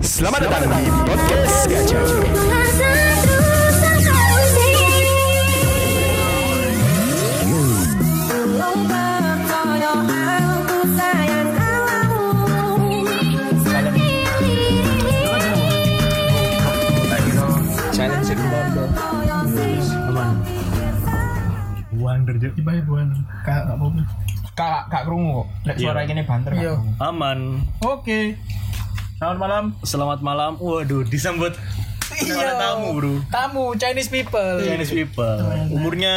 Selamat datang di podcast Gajah. Tiba ya buan. Kak kak Kak kak krungu kok. Lek suara gini banter Iya. kak. aman. Oke. Selamat malam. Selamat malam. Waduh, disambut Iya. Tamu, Bro. Tamu Chinese people. Chinese people. Umurnya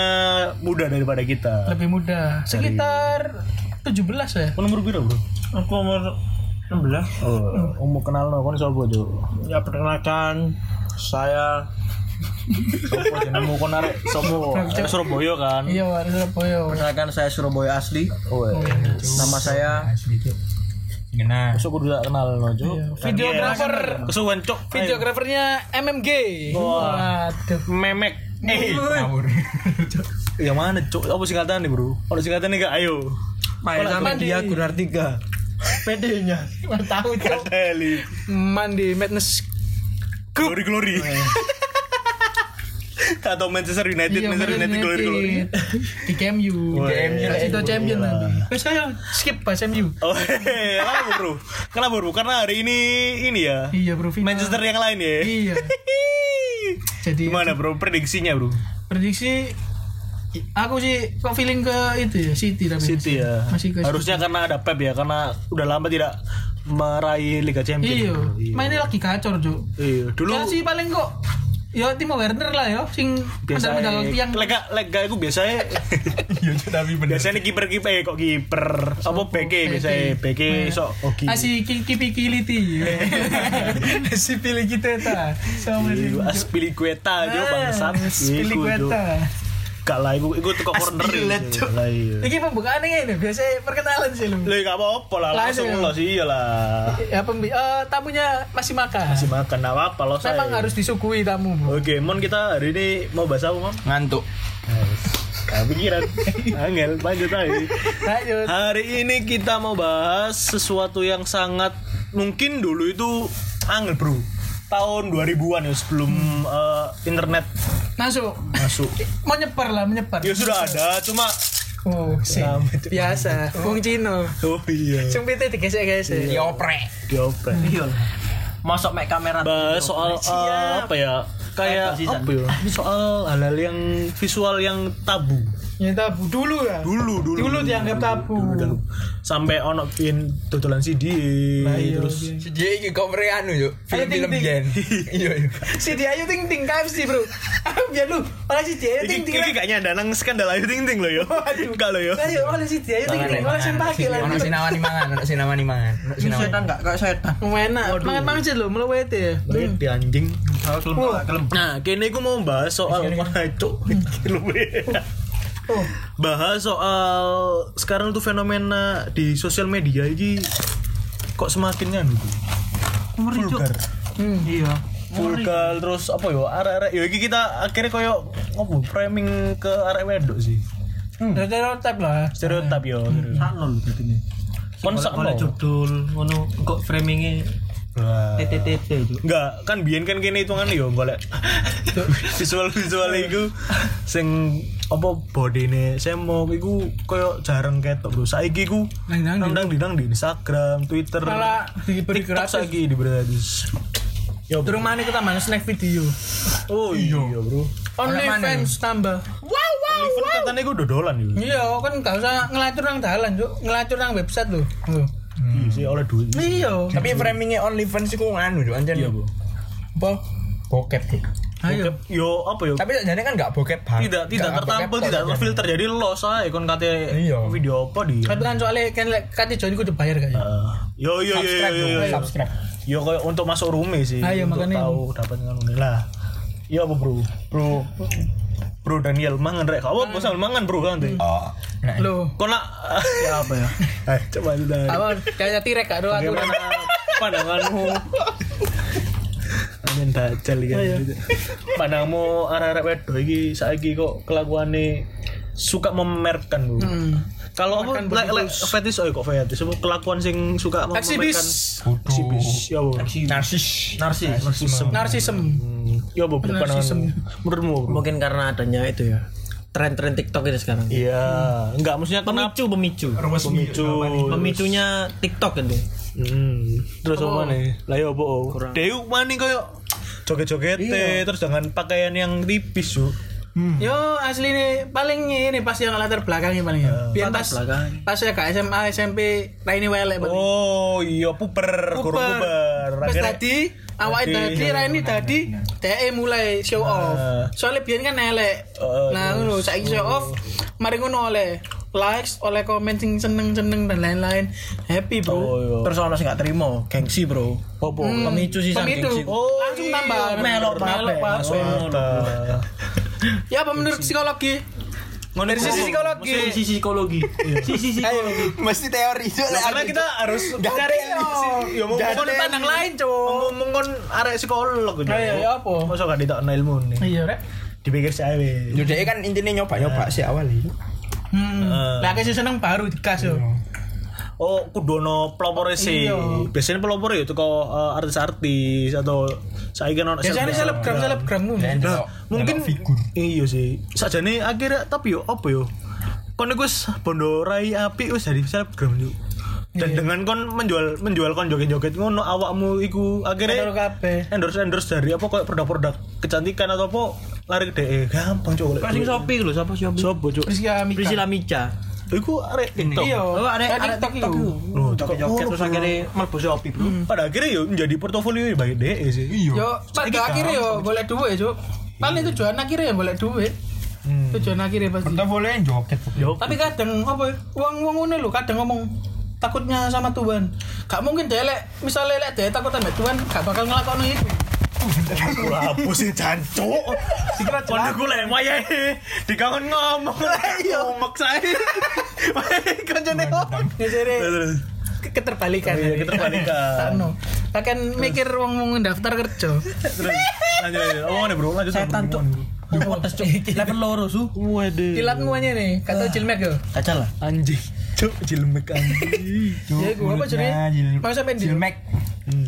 muda daripada kita. Lebih muda. Sekitar 17 ya. Kau nomor berapa, Bro? Aku umur 16 Oh, umur kenal no, kon sapa, Cuk? Ya perkenalkan Saya Sopo jenengmu kon arek sopo? Arek Surabaya kan? Iya, Surabaya. Perkenalkan saya Surabaya asli Oh, iya. Nama saya Besok kudu tak kenal no, Cuk. Iya. Videographer. Kesuwen, Cuk. Videografernya MMG. Wah. Waduh. Memek. Eh, Ngawur. yang mana, Cuk? Apa singkatan nih, Bro? Kalau singkatan nih gak ayo. Pak dia Gunar 3 PD-nya tahu cok. Mandi Madness Glory glory. Atau Manchester United, Iya, Manchester United glory glory. Di KMU. Wah, KMU iya. itu champion nanti. Eh saya skip pas MU. Oh, hehehe. kenapa bro? Kenapa bro? Karena hari ini ini ya Iya bro. final. Manchester yang lain ya. Iya. Jadi Gimana bro? Prediksinya bro? prediksi aku sih kok feeling ke itu ya City tapi City ya. masih ke Harusnya karena ada Pep ya, karena udah lama tidak meraih Liga City. Champions. iya. Iya. mainnya lagi kacor Cuk Iya. Dulu Chelsea paling kok ya Timo Werner lah ya sing biasa medal tiang lega lega itu biasanya Iya tapi bener. biasanya kiper kiper eh, kok kiper? Apa beke biasanya beke sok. Oke Asi kipi kiliti si pilih kita ta. Sama si Aspilicueta Ah, jo bangsat. Pilih Iku, Jo. kueta Gak lah, iku iku teko corner. Cuk. Lah iya. Iki pembukaan ini biasa perkenalan sih lu. Lah gak apa-apa lah, langsung Langsung. lo sih iyalah. Ya pembi eh, tamunya masih makan. Masih makan gak apa-apa lo saya. Memang harus disuguhi tamu. Bu. Oke, Mon kita hari ini mau bahas apa, Mon? Ngantuk. Gak pikiran. Angel, lanjut aja. Lanjut. Hari ini kita mau bahas sesuatu yang sangat mungkin dulu itu angel, Bro. Tahun 2000-an ya sebelum eh, internet Masuk. masuk. Mau nyebar lah, menyebar. Ya sudah ada, cuma Oh, Cuk. Biasa. Wong Cino. oh iya. Sing pite digesek-gesek. Dioprek. Dioprek. Iya Masuk make kamera bahas soal eh, apa ya kayak apa ya soal hal-hal yang visual yang tabu Ya tabu dulu ya. dulu dulu Dulu dianggap tabu. Dulu dianggap- sampai ono pin dodolan CD Nah, iya, terus iya. Si J iki cover anu yuk. Film-film. Jen. Iya iya. Si dia ayu ting ting KFC, Bro. Biar lu. Oleh si dia ayu ting ting. iki kayaknya ada nang skandal ayu ting ting lo yo enggak lo yo Ayo, oleh si dia ayu ting ting. Oleh sing pakai lah. Ono sinawani mangan, ono sinawani mangan. Ono sinawani. setan gak kayak setan Enak. Mangan-mangan aja lo, melu wete ya. di anjing gak kelem nah kini aku mau bahas soal mana cuk Oh, bahas soal sekarang tuh fenomena di sosial media ini kok semakin nganu vulgar. Hmm. Iya. Vulgar terus apa yo? Arek-arek yo iki kita akhirnya koyo ngopo? Framing ke arek wedok sih. Stereotip lah. stereotip yo Sakno lho berarti ini. Kon sakno? judul ngono kok framingnya. TTTT itu Enggak, kan biyen kan kene hitungan yo golek visual-visual iku sing apa bodine semok iku koyo jarang ketok bro. Saiki ku Nang-nang di- nang didang di Instagram, Twitter, Malah diberi gratis. saiki diberi gratis. Yo. Turun mana kita mana snack video. Oh iya, bro. Only fans tambah. Wow wow. Even katanya gue dodolan yo. Iya, kan gak usah ngelacur nang dalan, Cuk. Ngelacur nang website lho. Oh. Iya sih oleh duit. Iya. Tapi framingnya OnlyFans iku nganu yuk anjen. Iya, Bu. Apa? Bokep tuh. Ayo. Yo apa yo? Tapi jadi kan gak bokep banget. tidak tidak tertampil tidak terfilter jadi los aja kon kate Iya. video apa dia Tapi kan soalnya kan kate Joni kudu bayar kayaknya. Eh, yo yo yo yo Subscribe yo yo yo kayak untuk masuk rume sih Ayo, untuk makanya tahu dapat dengan lah iya apa bro bro Bro Daniel mangan rek kau bosan hmm. mangan bro kan tuh. Ah. Oh. Nah. Lo. Kok nak ya apa ya? Ay, coba dulu. Awal kayaknya tirek kado atau pandanganmu. Amin jeli ya. Iya. Pandangmu arah-arah wedo lagi, saiki kok kelakuane suka memerkan bu. Hmm. Kalau apa like, like, fetish oh kok fetish semua kelakuan sing suka memerkan eksibis. Eksibis ya bu. Narsis. Narsis. Narsisem. Narsisem. Hmm, ya apa Narsisme. menurutmu mungkin karena adanya itu ya tren-tren TikTok itu sekarang iya enggak maksudnya kenapa pemicu pemicu pemicu pemicunya TikTok itu Hmm. Terus apa nih? Lah ya oh? Kurang. Deuk mani koyo joget-joget terus dengan pakaian yang tipis, Su. Yo asli nih paling ini pas yang latar belakangnya paling ya. Biar Latar pas belakang. pas ya ke SMA SMP Raini welek paling. Oh, iya puber, guru puber. Pas tadi awake tadi Raini tadi DE mulai show off. Soalnya biyen kan elek. Oh, Nah, ngono saiki show off mari ngono oleh likes, oleh komen sing seneng-seneng dan lain-lain. Happy, Bro. Oh, iya. terus ono sing gak terima gengsi bro Apa? pemicu sih sang gengsi Oh, langsung tambah melok melok. Mantap. Ya apa menurut psikologi? Dari sisi psikologi. sisi psikologi sisi psikologi mesti teori lek Karena kita harus Cari ya mau Sudut pandang lain, Cuk. ngomong kon arek psikolog gitu. Ayo, ya apa? Masa gak ditokno ilmu nih. Iya, Rek. Dipikir saya weh. Yo, dia kan intinya nyoba-nyoba sih awal itu. Hmm. Eh. Lah sih seneng baru digas yo. Oh, kudono pelopore sih. Iya. Biasanya pelopore itu kok eh, artis-artis atau saya kan Biasanya selebgram selebgram ngono. Dan Nah, mungkin figur. Iya sih. Sajane akhirnya tapi yo apa yo? Kon iku wis bondo rai api wis jadi selebgram yuk. Dan Iya. dengan kon menjual menjual kon joget-joget ngono awakmu iku akhirnya endorse endorse dari apa kayak produk-produk kecantikan atau apa lari ke DE gampang cok sing Shopee lho sapa Shopee Sopo cok Rizky Amika. Priscilla Mica Iku arek TikTok Iya. Ada ada TikTok itu Loh, joget-joget terus akhirnya mlebu Shopee bro Pada akhirnya yo menjadi portofolio bagi DE sih Yo, pada akhirnya yo golek duit, Cuk. Paling tujuan akhirnya ya golek duit. Hmm. Tujuan akhirnya pasti. Portofolio yang joget. Tapi kadang apa ya, wong wong ngono lho kadang ngomong takutnya sama Tuhan. Gak mungkin dia lek misalnya lek dia takut sama Tuhan gak bakal ngelakoni itu. Aku hapus sih cancuk. Dikira Pondok gue lem waya dikangen ngomong iya umek saya. Kancane Ngejere keterbalikan. Iya, keterbalikan. Takno. Akan mikir wong wong daftar kerja. terus lanjut lanjut. Oh, nih bro, lanjut. setan cuk level loro su Waduh. Kilatmu aja nih, kata Jilmek yo. Kacal lah Anjing. Cuk, jilmek anjing. Ya gua apa? Mau sampe ndi? Jilmek.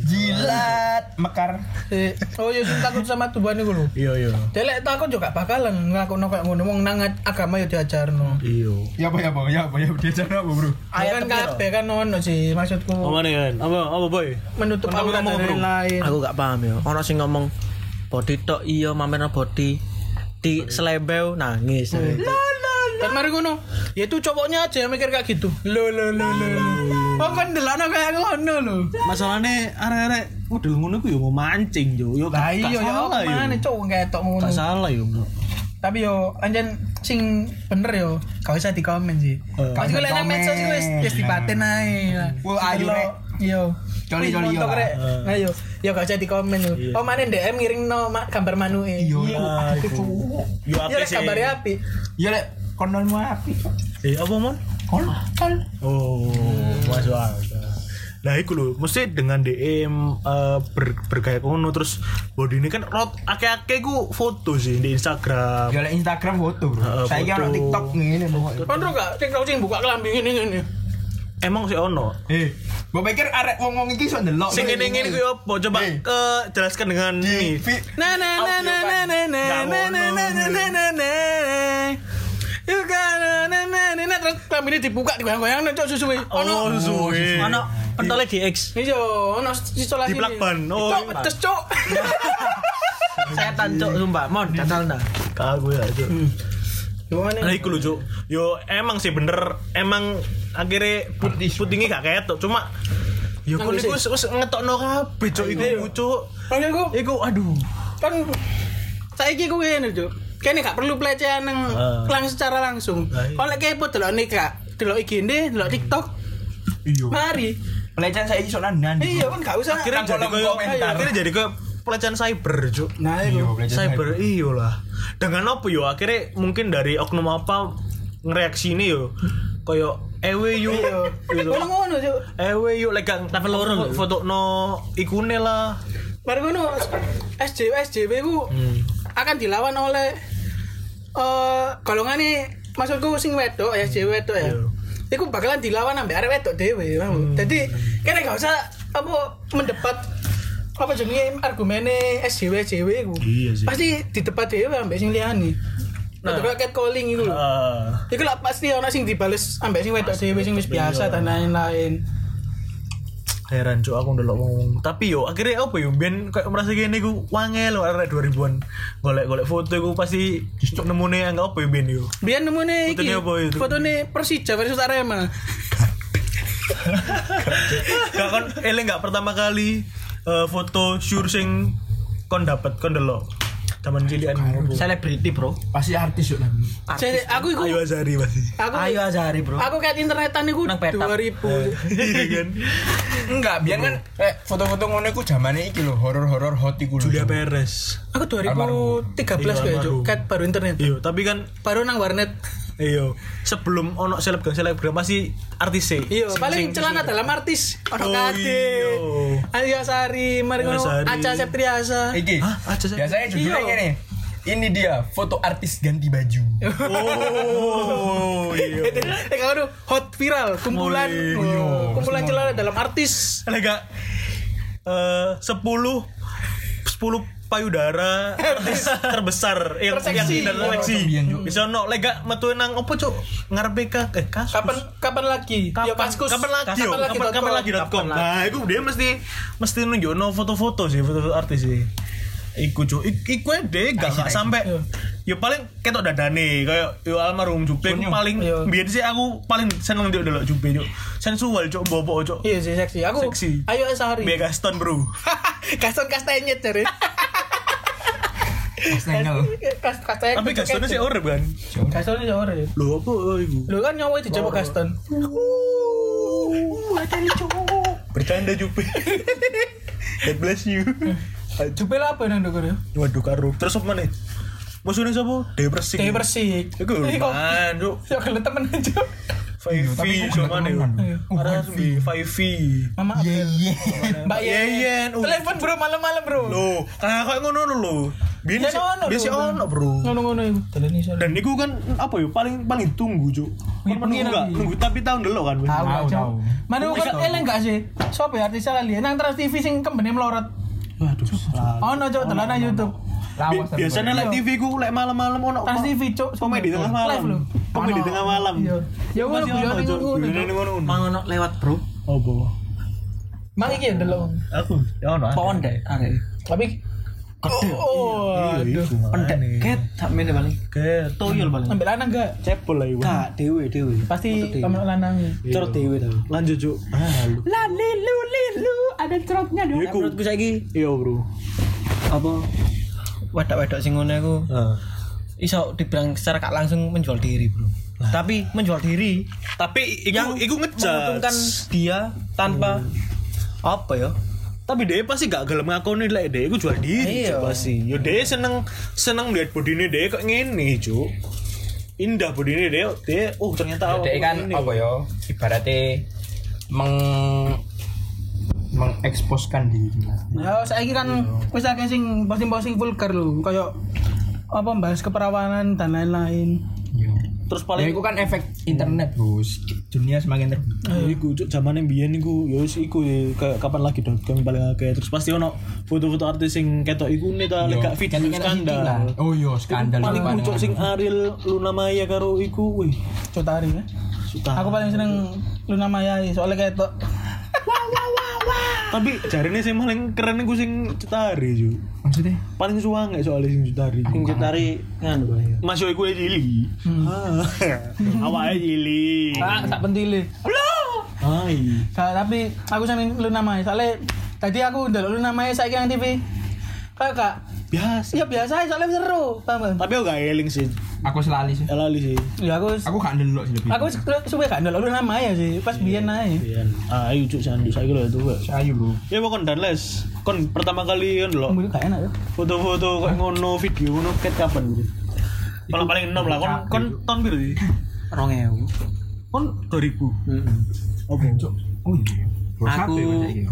Jilat mekar. Eh, Oh ya sing takut sama Tuhan iku lho. Iya, iya. Delek takut juga bakalan ngakon kayak ngono wong nang agama ya diajarno. Iya. Ya apa ya apa ya apa ya dia cara apa bro? Ayat kan kabeh kan ono sih maksudku Apa nih kan? Apa apa boy? menutup aurat dari lain. aku gak paham ya ono sing ngomong body tok iya mamerno body di selebeu nangis Dan mari ngono. Ya itu cowoknya aja yang mikir kayak gitu. Lo lo lo lo. Oh kan delana kayak ngono lho. Masalahnya arek-arek udah ngono ku yo mau mancing yo. Yo gak iya ya yo. mana cowok ketok ngono. Gak salah yo. Tapi yo anjen sing bener yo gak usah dikomen sih. Eh. Kalau gue lena Komen. medsos sih wis wis dipaten ae. Wah, ayo. Yo. Coli, coli, yo, lah. Ayo. Yo gak usah dikomen yo. Oh mana DM ngiring no ma- gambar manuke. Iya. Itu. Yo Iya apa sih? gambarnya api. Ya lek konolmu api. Eh apa mon? Kon. Kon. Oh, masuk akal. Nah, iku lho, mesti dengan DM eh, ber, bergaya kono terus body ini kan rot akeh-akeh ku foto sih di Instagram. Ya lek Instagram foto bro. Heeh, Saya foto. ono TikTok ngene pokoknya. Ro gak TikTok sing buka kelambi ngene ngene. Emang sih ono. Eh, mbok pikir arek wong-wong iki iso ndelok. Sing ngene-ngene ku apa? Coba Eh. ke jelaskan dengan ini. Na na na na na na na na na na na na na na terus kelambi ini dibuka digoyang-goyang nek cok susuwe. Oh, suwe. ono pentole di X Iya, ono isolasi. Di plakban. Oh, Cok, pedes cok. setan cuk sumpah mon ndak Kagu ya, Cuk. Gimana? Nah, iku lho, Cuk. Yo emang sih bener emang akhirnya putih putihnya gak ketok cuma Yo kon iku wis. wis ngetokno kabeh, Cuk. Iku, Cuk. Maksudku Iku aduh. kan saiki ku ngene cok. Kene gak perlu pelecehan nang Ah. lang secara langsung. Iya. Kalau lek kepo delok nikah, delok IG-ne, delok TikTok, Iya. mari. Pelecehan saya iso nanan. Iya kan gak usah. Akhirnya Nang jadi kolom kayak komentar. akhirnya jadi kayak pelecehan cyber, Cuk. Nah, Iya, pelecehan cyber iyo lah dengan apa yo akhirnya mungkin dari oknum apa ngereaksi ini yo koyo ewe yo Iya. gitu Ngono-ngono cok. ewe yo lek Level loro foto no ikune lah Mari ngono SJW SJW ku akan dilawan oleh eh golongan nih maksudku sing wedok ya SJW wedok ya. Iya. iku bakalan dilawan ambek arek wedok dhewe mau. Jadi kene gak usah apa mendebat apa jenenge argumene SJW SJW iku. Iya sih. Pasti didebat dhewe ambek sing liyane. Nah, Nah. cat calling lho. Ah, Iku lah pasti ana sing dibales ambek sing wedok dhewe sing wis biasa dan lain-lain. Heran cuk aku ndelok wong tapi yo akhirnya apa yo? Ben kayak merasa gini ku wangel arek 2000-an golek-golek foto ku pasti nemune anggap apa yo ben yo? Biar nemune iki Fotone apa itu? fotone Persija versus Arema. gak kon eleng gak pertama kali eh, foto sure sing kon dapat kon delok zaman cilian Selebriti, Bro. Pasti artis yuk nanti. Aku iku Ayo Azari pasti aku Ayo Azari, Bro. aku kayak internetan iku Nang petak. 2000. iya kan Enggak, biar kan eh foto-foto ngono iku zamane iki lho, horor-horor hot iku lho. Julia Perez Aku 2013 kayak. Cuk. Kat baru internet. iya tapi kan Baru nang warnet. iya sebelum ono selebgram selebgram pasti artis sih Iya, paling celana dalam artis. Ono Oh, Kade. iya. Ayo Sari, mari ngono. Aca Septriasa. Iki. Hah, aja sih. Biasanya judulnya Iya. gini. Ini dia foto artis ganti baju. oh iya Eh kalau tuh hot viral kumpulan Oh, iya. oh, kumpulan celana dalam artis. Lega eh 10 10 payudara artis terbesar yang Terseksi. yang. Biyen, Cuk. Bisa ono lega metu nang opo cuk ngarepe ka eh kasus. Kapan kapan lagi? kapan, kaskus. kapan lagi? Kapan lagi? Kapan, kapan lagi dot com. Nah, itu dia mesti mesti nunjukno foto-foto sih, foto-foto artis sih. Iku cuk, Ik- iku deh gak gak sampai yo paling ketok dadane kayak yo almarhum Jupe paling Iya. biyen sih aku paling seneng dia delok Jupe cuk. Sensual cuk, bobo cuk. Iya sih seksi. Aku Seksi. Ayo Sari. Be Gaston, Bro. Gaston Castanet cari. Snengel. Kas Castanet. Tapi Gastonnya sih urip kan. Gaston ini ora. Lho apa oh, iku? Lu kan nyawa dicoba Gaston. Bercanda Jupe. God bless you. Coba lah apa nang dokter ya? Waduh karo. Terus apa nih? Musuhnya siapa? Dewi Persik. Kayak bersih. Iku man, cuk. Ya kalau temen aja. 5V sama nih. Ada 5V. Mama Abel. Mbak Yeyen. Uh. Telepon bro malam-malam bro. Loh, kayak kayak ngono Ya, sih, ono, lho. ono, Bro. Ngono-ngono iku. Teleni soalnya. Dan niku kan apa ya paling paling tunggu, Cuk. Kan Pengen nunggu enggak? tapi tahun dulu kan. Tahu Tahu. Mana kan eleng gak sih? Sopo ya artis kali nang Trans TV sing kembene melorot. Waduh. Ono cok telan nang YouTube. Lawas Bi- Biasanya lek TV ku lek malam-malam ono Trans TV cok. komedi tengah malam. Komedi Ono. tengah malam. Iya. Ya ngono ono, Cuk. ngono. Ngono. Mangono lewat, Bro. Apa? Mang iki ya delok. Aku ya ono. Pohon deh, arek. Tapi Gede. Oh, Iya, aduh. iku. Pendek ket sak mene paling. Ket. Toyol paling. Ambil lanang gak? Cepol lah iku. Kak, dewe dewe. Pasti kamu lanang. Cerot dewe tapi. Lanjut, Cuk. Ah, lu. La lilu lilu ada cerotnya dong. Menurutku saiki Iya, Bro. apa wedok-wedok sing ngono iku Heeh. iso dibilang secara gak langsung menjual diri, Bro. Tapi menjual diri Tapi iku yang iku ngejudge. dia tanpa apa ya? Tapi dia pasti gak gelem ngakoni lek dia iku jual diri Iya. Cuk, pasti. Yo dia seneng seneng lihat bodine dia kok ngene, Cuk. Indah bodine dia, dia oh ternyata Dek kan ini. apa ya? Ibaratnya meng mengeksposkan diri lah. Ya saiki kan wis akeh sing posting-posting vulgar lho, kayak apa bahas keperawanan dan lain-lain. Terus Ya, paling itu kan efek internet, Bos. Dunia semakin terbuka. Ya, iku cuk zamane mbiyen iku ya wis iku ya, kayak kapan lagi dot com paling akeh terus pasti ono foto-foto artis sing ketok iku nih ta lek video skandal. Oh iya, skandal. Paling cuk sing Ariel Luna Maya karo iku wih Cotari ya. suka. Aku paling seneng Luna Maya soalnya kayak tok. Tapi jarine sing paling keren iku sing Cetari cuk. Maksudnya? Paling suwange soalnya sing Cetari. Sing cetari nganu bae. Mas yo iku cili. Ah. Awake cili. Tak pentile. Hai. Gak, tapi aku seneng Luna Maya soalnya tadi aku ndelok Luna Maya saiki nang TV. Kayak gak Biasa. ya biasa aja soalnya seru, paham kan? Tapi aku gak eling sih. Aku selali sih. Lali sih. Ya aku Aku gak ndelok sih lebih. aku suwe gak ndelok Luna Maya sih, pas biyen ae. Iya. Ayo cuk sandu saiki lho itu. Kak. Ayo, Bro. Ya pokoknya dan les. Kon pertama kali kan lho. Mungkin gak enak ya. Foto-foto kayak ngono video ngono ket kapan gitu. Paling paling enam lah kon kon tahun biru sih. 2000. Kon 2000. Heeh. Oke. Oh iya. Aku- iya.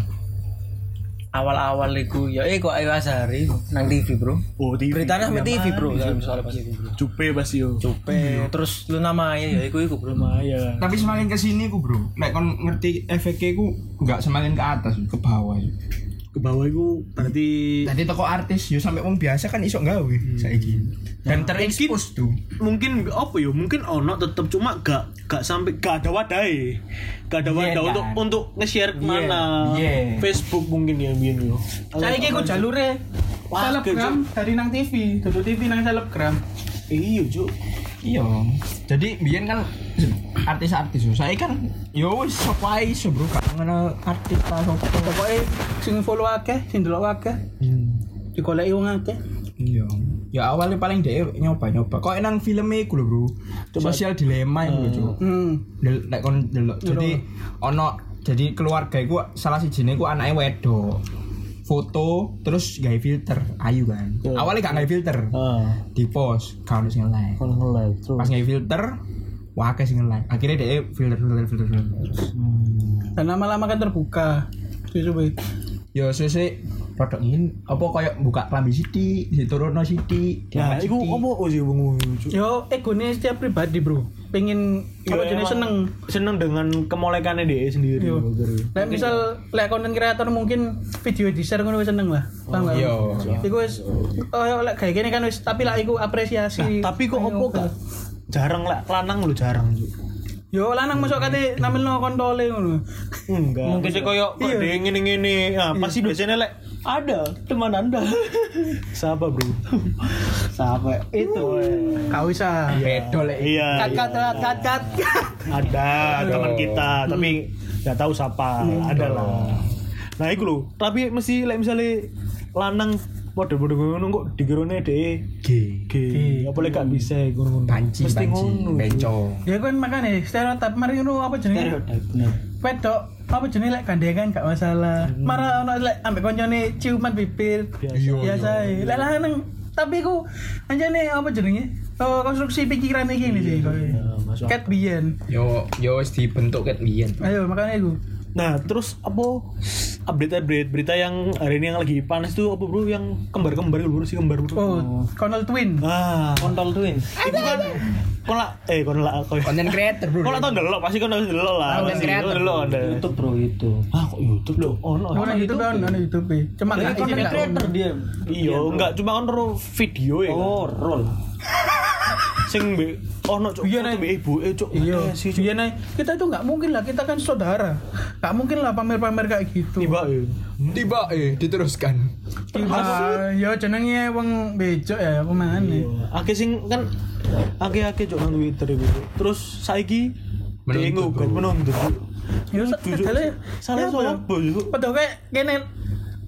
Awal-awal iku ya eh kok Ayu Azhari nang TV, Bro. Oh, TV. Beritanya sampe TV, Bro. Soalnya pas itu, Bro. Cupe pasti yo. Cupe, terus Luna Maya ya iku iku, Bro. Lumayan. Tapi semakin ke sini ku, Bro. Nek kon ngerti efeknya ku enggak semakin ke atas, ke bawah. Ke bawah itu berarti Tadi toko artis yo sampai wong biasa kan iso gawe saiki. Dan terekspos tuh. mungkin apa ya mungkin ono tetep cuma gak gak sampai gak ada wadai gak ada wadah kan? untuk untuk nge-share ke mana iya. Facebook mungkin ya biar yo Saya iki ku jalure Wah, selebgram dari nang TV, dudu TV nang selebgram. iya cuk Iya. Jadi biyen kan artis-artis. Saya kan yo wis sapa ae iso, Bro. Gak artis ta sapa. Pokoke sing follow akeh, sing delok akeh, digoleki wong akeh. Iya. Ya awalnya paling dia nyoba-nyoba. Kok nang filmnya iku lho, Bro. Sosial dilema iku lho, Cuk. Hmm. Kon delok. Jadi ono jadi keluarga iku salah sijine iku anake wedok. Foto terus gawe filter ayu kan. Awalnya gak gawe filter. ah Di post kalau sing like. kalau nge-like terus Pas gawe filter wah akeh sing like. Akhirnya dia filter filter filter filter. Dan lama-lama kan terbuka. Suwe-suwe. Yo sese produk ini apa kayak buka klambi sithik, diturunno sithik, nah iku apa oh sih bung cuk Yo egone setiap pribadi, Bro. Pengen Ya, apa jenis emang seneng. seneng dengan kemolekannya dia sendiri Iya. Lek misal lek konten kreator mungkin video di share ngono wis seneng lah. Paham gak? Iya. Iku wis oh lek kayak gini kan wis tapi lah iku apresiasi. Nah, tapi kok opo gak jarang lah lanang lu jarang Yo lanang masuk kate namilno kontole ngono. enggak mungkin sih koyo kok dia ngene-ngene ah pasti biasanya lek ada teman anda. Siapa bro? Siapa? Itu Kau bisa. Bedo lek. iya Kat kat iya. kat kat kat. ada teman kita tapi nggak tahu siapa. Ada lah. Nah itu loh. Tapi mesti like misalnya lanang Waduh, ngono kok dikirone deh G. G. Apa lek gak bisa ngono. Panci, Mesti panci, ngono. bencong. Ya kan makanya stereotip mari ngono apa jenenge? bener. Wedok apa jenenge lek gandengan gak masalah. Marah ono lek ambek koncone ciuman bibir. Biasa. Biasa ae. Lek lanang tapi ku anjane apa jenenge? Oh, konstruksi pikiran iki ini sih. masuk Cat biyen. Yo yo wis dibentuk ket biyen. Ayo makanya iku. Nah, terus apa update-update berita yang hari ini yang lagi panas tuh apa bro yang kembar-kembar bro si kembar bro. Oh, Connell Twin. Ah, Kontol twin. itu kan kok lah eh kok lah Konten creator, Bro. kok lah tau delok pasti kan harus delok lah. Content Pasti, creator. delok ada. YouTube, Bro, itu. Ah, kok YouTube loh? Oh, no. Ono YouTube kan, ono YouTube. Cuma gak Konten creator dia. Iya, enggak cuma kan video ya. kan? Oh, roll. Sing be ono cuk Iya, foto Nek. be ibu eh cuk. Iya, Eh, si cuk. iya nih. Kita itu nggak mungkin lah. Kita kan saudara. Nggak mungkin lah pamer-pamer kayak gitu. Tiba ya. Tiba eh diteruskan. Tiba. Ya jenenge wong bejo ya, apa mana? Iya. Akeh sing kan akeh-akeh cuk nang Twitter iku. Terus saiki Menuntut, menuntut kan. Ya Jujur, padahal salah ya apa ya? Padahal kayak kene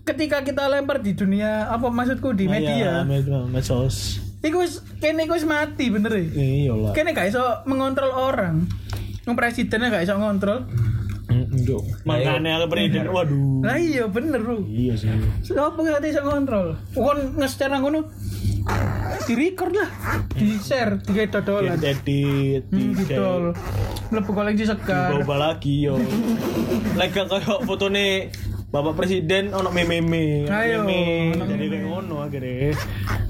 ketika kita lempar di dunia apa maksudku di Iya, media. med- medsos. Iku wis kene iku wis mati bener ya. Iya lah. Kene gak iso mengontrol orang. Wong presidennya gak iso ngontrol. Cuk. Makane aku presiden waduh. Lah iya bener bro. Iya sih. Siapa gak iso ngontrol? Kon nge-share nang ngono. Di record lah, di share, di kayak dodolan. Edit, Hmm, gitu. Mlebu koleksi sekar. Coba lagi yo. Lek koyo fotone Bapak Presiden ono meme-meme. Ayo, Meme. Jadi kayak ngono akhirnya.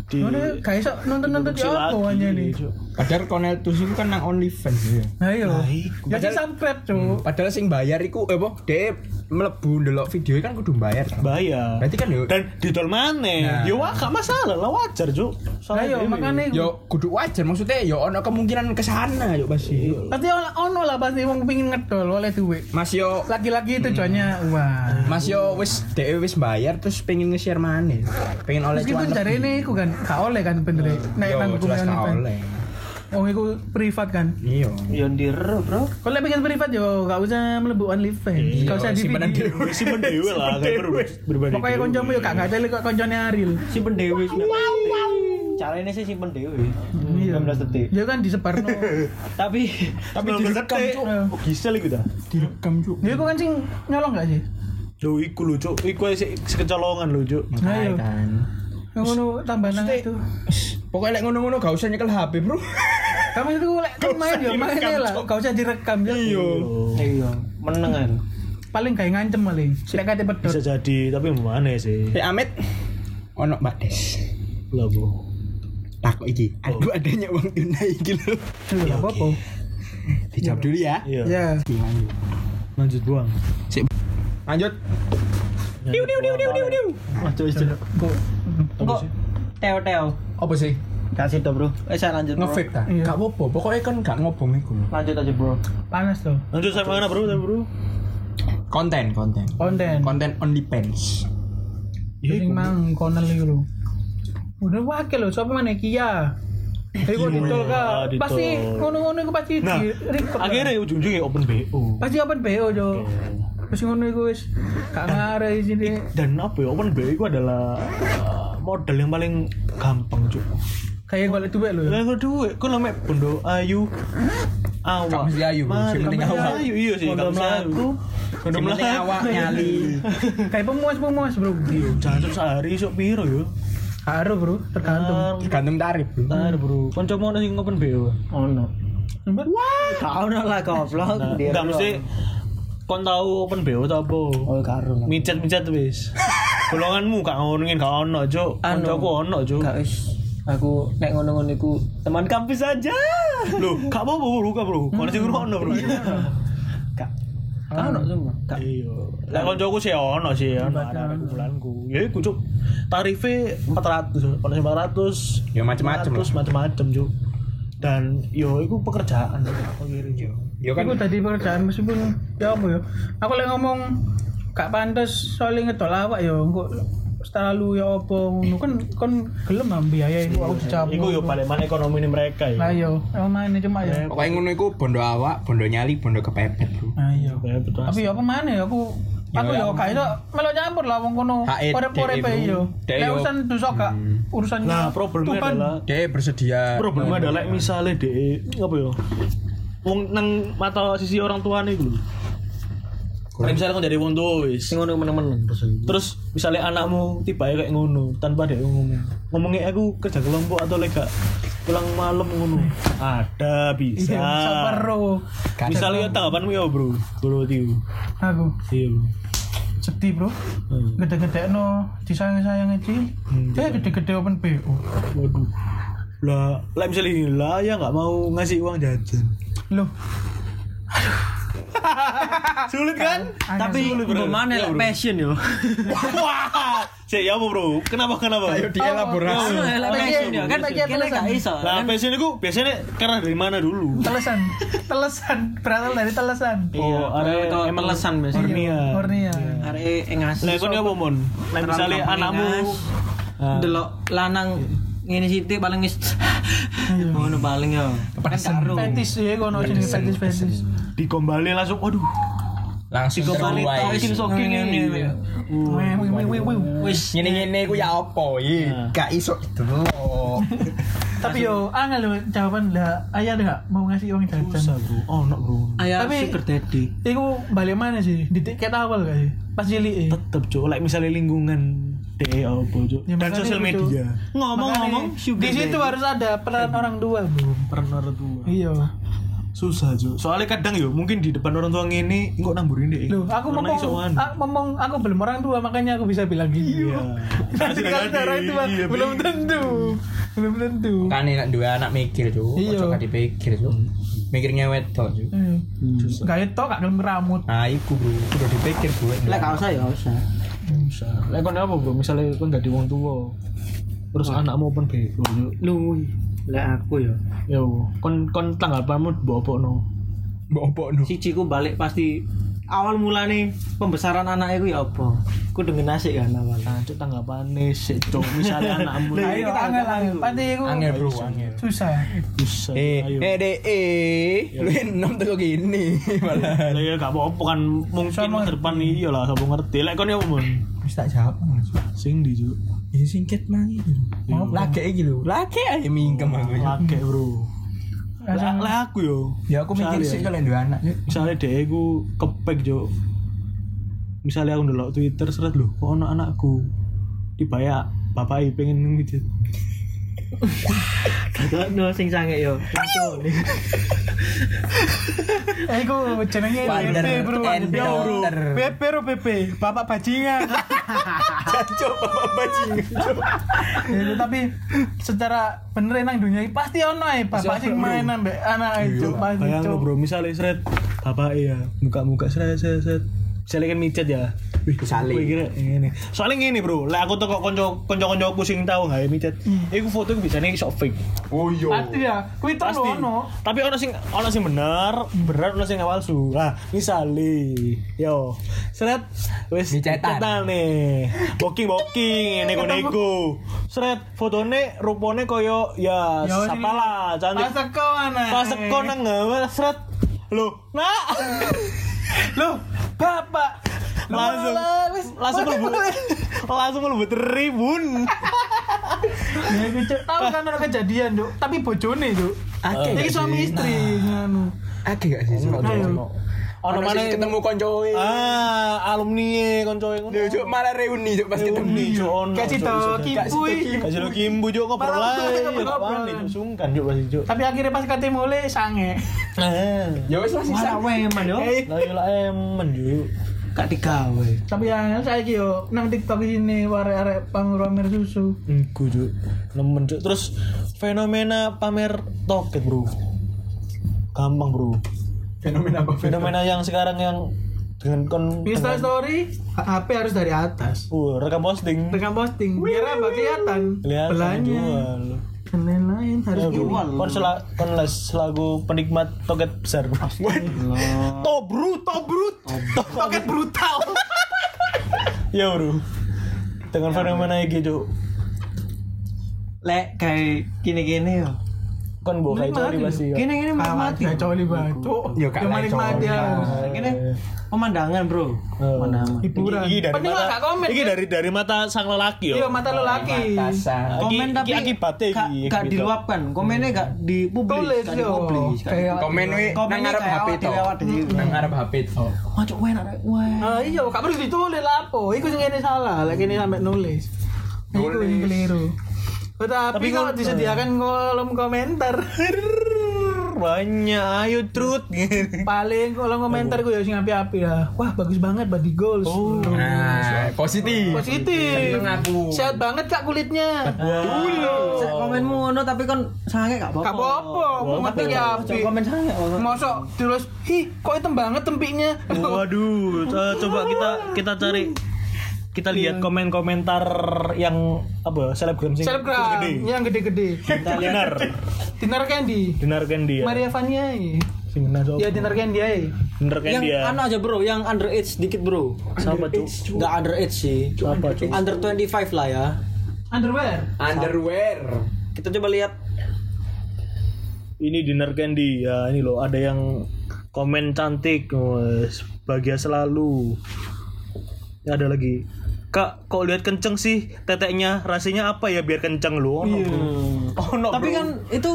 Di Ngono gak iso nonton-nonton di apa aja nih. Padahal Cornel Tus itu kan nang OnlyFans ya. Ayo. Nah. Ya sih subscribe, Cuk. Padahal sing bayar iku eh apa? Dia mlebu ndelok video kan kudu bayar. kan? Bayar. Berarti kan yo dan didol maneh. Nah. Yo wah gak masalah lah wajar, Cuk. Soalnya Ayo dewe. makanya yo kudu wajar maksudnya yo ono kemungkinan ke sana yo pasti. Pasti ono ono lah pasti wong pengin ngedol oleh duit. Mas yo Lagi-lagi tujuannya uang. Mas yo wis dhewe wis bayar terus pengen nge-share maneh. Pengen oleh Meskipun cuan cari ini kan gak oleh kan bener. Nek Yo nang jelas hukumnya gak kan. oleh. Oh iku privat kan. Iya. Yo ndir, Bro. Kalau bikin privat yo gak usah mlebu OnlyFans. Gak usah di video. dhewe. simpen dewe lah kayak ber- berbanding. Pokoknya dewe. koncomu yo gak ngadeli kok koncone Ariel. Simpen dewe. Caranya sih simpen. Iya. 19 detik. Ya kan disebarno. Tapi Tapi Sebelum direkam cuk. Oh, gisel iku ta. Direkam cuk. Ya iku kan sing nyolong gak sih? Lho iku lho, Cuk. Iku sik sekecolongan lho, Cuk. Ayo. kan. Ngono tambah nang itu. Pokoknya lek ngono-ngono gak usah nyekel HP, Bro. Kamu itu lek kan main yo main direkam, lah, gak usah direkam ya. Iya. iya, meneng kan. paling gak ngancem paling. Lek kate pedot. Bisa jadi, tapi mana sih? Eh Amit ono Mbak Des. Lah, Bu. Takut iki. Aduh adanya uang tunai iki lho. Lho, apa-apa. Dijawab dulu ya. Iya. Ya. Lanjut. Lanjut buang. Lanjut. Diu diu diu diu diu diu. Lanjut aja. Kok teo teo. Apa sih? Kasih dong bro. Eh saya lanjut bro. Ngevape ta? Iya. Gak apa-apa. Pokoknya kan gak ngobong iku. Lanjut aja bro. Panas tuh. Lanjut sampai mana, Bro? Bro? Konten, konten. Konten. Konten on depends. Sing mang konel iku lho. Udah wakil lho, sapa mana Kia. Iku didol Ah, ka. didol. Pasti ngono-ngono iku pasti Nah, di record. Akhirnya ujung-ujungnya open BO. pasti open BO jo. Terus ngono iku wis gak ngarep di sini. Dan apa ya, open BO itu adalah uh, modal yang paling gampang, Cuk. Kayak golek duit lho. Lah kok duit, kok lama bondo ayu. Awak. Gak mesti ayu, Sing penting gak awak. Ayu, iya sih, gak mesti ayu. Bondo awak nyali. Kayak pemuas-pemuas, Bro. Iya, jancuk sehari sok piro yo. Haru, Bro, tergantung. Tergantung tarif, Bro. Tar, Bro. Kanca mau sing open BO. Ono. Mbak, Kau ono lah goblok. Nah, Dia enggak bro. mesti kon tahu open BO ta apa? Oh karo. Micet-micet wis. Golonganmu gak ngomongin gak ono, Cuk. Anu. Kancaku ono, Cuk. Gak wis. Aku nek ngono-ngono iku teman kampus aja. Loh, gak apa-apa bro, gak bro. Kalau sing ono bro. Gak. Kau ono semua. Gak. Iya. Lah koncoku sih ono sih, ono ada kumpulanku. Ya iku cuk. Tarife 400, ono sing 400. Ya macem-macem 400, macem-macem cuk. Dan yo iku pekerjaan akhirnya cuk. Yo kan Iku tadi pekerjaan meskipun ya apa ya. Aku lek ngomong gak pantes soalnya ngedol awak ya engko terlalu ya apa ngono kan kon gelem biaya iku aku dicabut. Iku yo paling mana ekonomi ini mereka Lah ya. yo, emang mana cuma ya. pokoknya ngono iku bondo awak, bondo nyali, bondo kepepet, Bro. Nah iya. Ya, betul. Tapi ya apa mana ya aku aku Ya, ya gak iso melo campur lah wong kono. Pore-pore pe yo. Yo. urusan dosa gak urusannya. Nah, problemnya adalah Dia bersedia. problemnya adalah misalnya de apa ya? Wong nang mata sisi orang tua nih dulu. Kalau misalnya kau dari wong tua wis. Sing ngono meneng-meneng terus. Terus misalnya anakmu tiba kayak ngono tanpa dia ngomong. Ngomongnya aku kerja kelompok atau lega pulang malam ngono. Ada bisa. Iya, sabar bro. Misalnya tanggapanmu ya bro, bro tiu. Aku Iya. sedih bro. Hmm. Gede-gede no disayang-sayang aja. Ya gede-gede open BO. Waduh. Lah, lah misalnya lah ya nggak mau ngasih uang jajan. Loh, Sulit kan? Tapi mbok mana lek passion yo. Wah, saya ya apa bro? Kenapa kenapa? Ayo dielaborasi. Lek passion yo kan Bagi- kene gak iso. Lah passion itu biasanya karena dari mana dulu? telesan. telesan berasal dari telesan. Iya, ada emang telesan biasanya. Hernia. Murnia. Arek engas. Lah kon apa mon? Lah Terang anakmu delok lanang ngene sithik paling wis ngono paling yo. Kan karo. Fetis ya kono sini fetis fetis. dikombali langsung waduh Langsung dikombali wih wih wih wih. Wis Ngene-ngene ku ya apa? Iya, gak iso gitu loh. Tapi yo angel lo jawaban lah. Ayah ada gak mau ngasih uang jajan? bro oh no bro aya Tapi- sugar daddy. Iku balik mana sih? Di tiket awal gak sih? Pas cilik eh. tetep cok like misalnya lingkungan deh apa Ya, dan sosial itu. media Ngomong-ngomong di situ harus ada peran orang tua bro. peran orang tua Iya. susah cok soalnya kadang yo mungkin di depan orang tua ngene kok namburin deh Loh, aku ngomong, ngomong aku belum orang tua makanya aku bisa bilang gitu. Iya. Nanti kalau ada orang tua Iya, belum tentu, belum tentu. Kan enak dua anak mikir. Iya. Ojo gak dipikir, Cuk. Mikirnya wedok, Cuk. Eh, Gak itu gak gelem ngeramut. Nah, iku, Bro. Kudu dipikir, Bro. Lek gak usah ya usah. Susah lah kon apa bro? Misalnya kon gak di wong tua terus anakmu open BO cok Lu lek aku ya. yo kon kon tanggapanmu mbok apa no Mbok no. Siji ku balik pasti awal mulane pembesaran anak itu ya apa? Ku dengan nasi kan awal. nah cok tanggapannya sih cok misalnya anakmu Ayo kita angel angel. Pasti aku Angel, Bro, susah. bisa Eh, eh, de, eh, lu enom tuh gini malah. lah ya gak apa-apa kan mungkin masa depan iya lah sapa ngerti lek kon ya apa mon Wis tak jawab langsung. sing di cok Ya singkat mang iki. Mau lagi iki lho. Lagi aja mingkem aku. lagi bro lah lah aku yo Ya aku mikir sih ya. kalau dua anak. Cuk. misalnya deh aku kepek cok misalnya aku ndelok Twitter seret lho kok ono anakku dibayar bapak pengen ngijit no sing sange yo. Eh iku jenenge BP bro. Yo, bro. BP. Bapak bajingan. Jancuk bapak bajingan. Ya, tapi secara bener nang dunia ini pasti ono ae bapak sing main ambek anak itu pasti Bayang bro, misalnya seret bapak iya, muka-muka seret seret. Misalnya kan micet ya. Wih, Misalnya. gue kira ini. Soalnya gini bro, lah aku tuh kok konco konco konco aku sing tahu nggak ya micet. Iku foto bisa nih sok fake. Oh iya. Pasti ya. Kuwi terus Pasti. ono. Tapi ono sing ono sing bener, bener ono sing palsu. Nah, misale yo, seret wis Micetan. cetan nih. Booking booking nego nego. Seret fotone rupane koyo ya sapalah cantik. Pas teko anak. Pas teko nang seret. Loh, nak. Loh, bapak. langsung langsung mlebu langsung mlebu tribun. Ya iku Cuk. kan ono kejadian, Cuk. Tapi bojone, Cuk. Akeh Iki suami istri nganu. Akeh gak sih? Ayo. Ono mana ketemu koncoe. Ah, alumni koncoe ngono. Yo, Cuk, malah reuni Cuk pas ketemu. Cuk, ono. Tau bisa. kimpui. Kimbu juk ngobrol Malah lah. ngobrol-ngobrol. Apaan nih sungkan juk pasti juk. Tapi akhirnya pas ketemu le sange. Eh. Ya wis lah sisa. Malah weman yo. Lah yo lah emen juk. Gak digawe. Tapi yang saya yo nang TikTok ini arek-arek pamer susu. Iku juk. Nemen juk. Terus fenomena pamer toket, Bro. Gampang, Bro. Fenomena apa? Fenomena yang sekarang yang dengan kon Insta story HP harus dari atas. Uh, rekam posting. Rekam posting biar apa kelihatan jual. dan lain-lain harus Ya, jual. Kon sela kon les selagu penikmat toket besar. Bro. Tobrut. Toket brutal. Ya, Bro. Dengan fenomena iki. Lek kayak gini-gini yo. Kon mbok kayak coli pasti. ya. Gini-gini Mati mati. ya coli bacok. Yo, coli, ya. Kak. Gini pemandangan, Bro. Pemandangan. Hiburan. Iki dari Penting mata, komen. iki dari dari mata sang lelaki yo. Iya mata lelaki. Komen tapi akibatnya iki, gak diluapkan. Komennya gak dipublis, Tulis gak yo. dipublis. Kayak Komen we nang ngarep kayak HP to. Nang ngarep HP to. Macok weh nak weh. Ah iya, gak perlu ditulis lah apa. Iku sing ini salah, lagi ini sampai nulis. Iku yang keliru. Tapi, Tapi kalau kan- disediakan kolom komentar? Banyak, ayo trut. paling kolom komentar gue ya sing api-api lah. Wah bagus banget body goals. Oh, Nah, positif. positif. Sehat banget kak kulitnya. Cek komenmu ngono tapi kon sange gak apa-apa. gak apa-apa mau mati ya api. komen sange. mosok terus hi kok hitam banget tempiknya? Waduh, coba kita kita cari kita lihat komen-komentar yang apa selebgram sing selebgram gede. yang gede-gede Dinar, dinner candy dinar Candy ya. Maria Vania ya Sing so. dinner candy ya Dinar Yang Candy ya. anu aja bro, yang underage dikit bro. Siapa tuh? Gak underage sih. Siapa tuh? Under 25 lah ya. underwear Underwear. Kita coba lihat. Ini Dinar Candy ya. Ini loh ada yang komen cantik, wes bahagia selalu. Ya, ada lagi. Kak, kok lihat kenceng sih teteknya? Rasanya apa ya biar kenceng lu? Oh, no, bro. Oh, no, Tapi bro. kan itu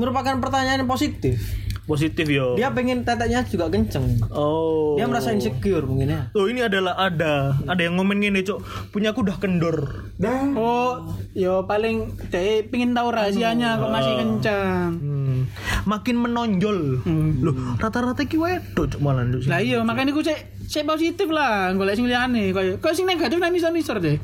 merupakan pertanyaan yang positif. positif yo. Dia pengen teteknya juga kenceng. Oh. Dia merasa insecure mungkin ya. Oh ini adalah ada ada yang ngomen gini cok punya aku udah kendor Dah. oh yo paling saya pingin tahu rahasianya kok masih kencang hmm. makin menonjol loh rata-rata ki wedok cok malah lah iya makanya gue cek cek positif lah golek sing liyane. Koyo kok sing negatif nang isor-isor deh.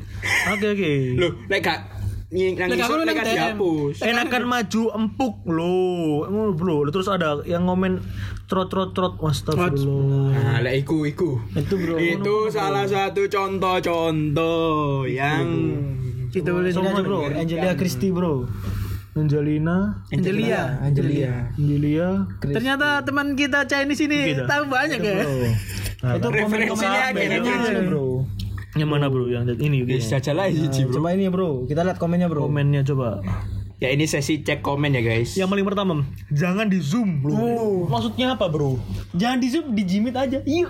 Oke oke. Loh, lek gak nang Lek gak isor perlu lek nang gak DM. dihapus. enakan maju empuk loh ngono bro. Terus ada yang ngomen trot trot trot astagfirullah. Nah, lek iku iku. Itu bro. Itu salah satu contoh-contoh yang kita boleh Semua bro. Angelia Christie bro. Angelina. Angelia. Angelia. Angelia. Ternyata teman kita Chinese ini Gitu. tahu banyak ya Nah, Itu Referensinya kayak dong. gitu. bro. yang mana bro yang ini Wis gini. jajalah siji, Bro. Coba ini bro, kita lihat komennya bro. komennya coba Ya ini sesi cek komen ya, guys. yang paling pertama jangan di zoom bro maksudnya apa bro Jangan di zoom, dijimit aja. Iya.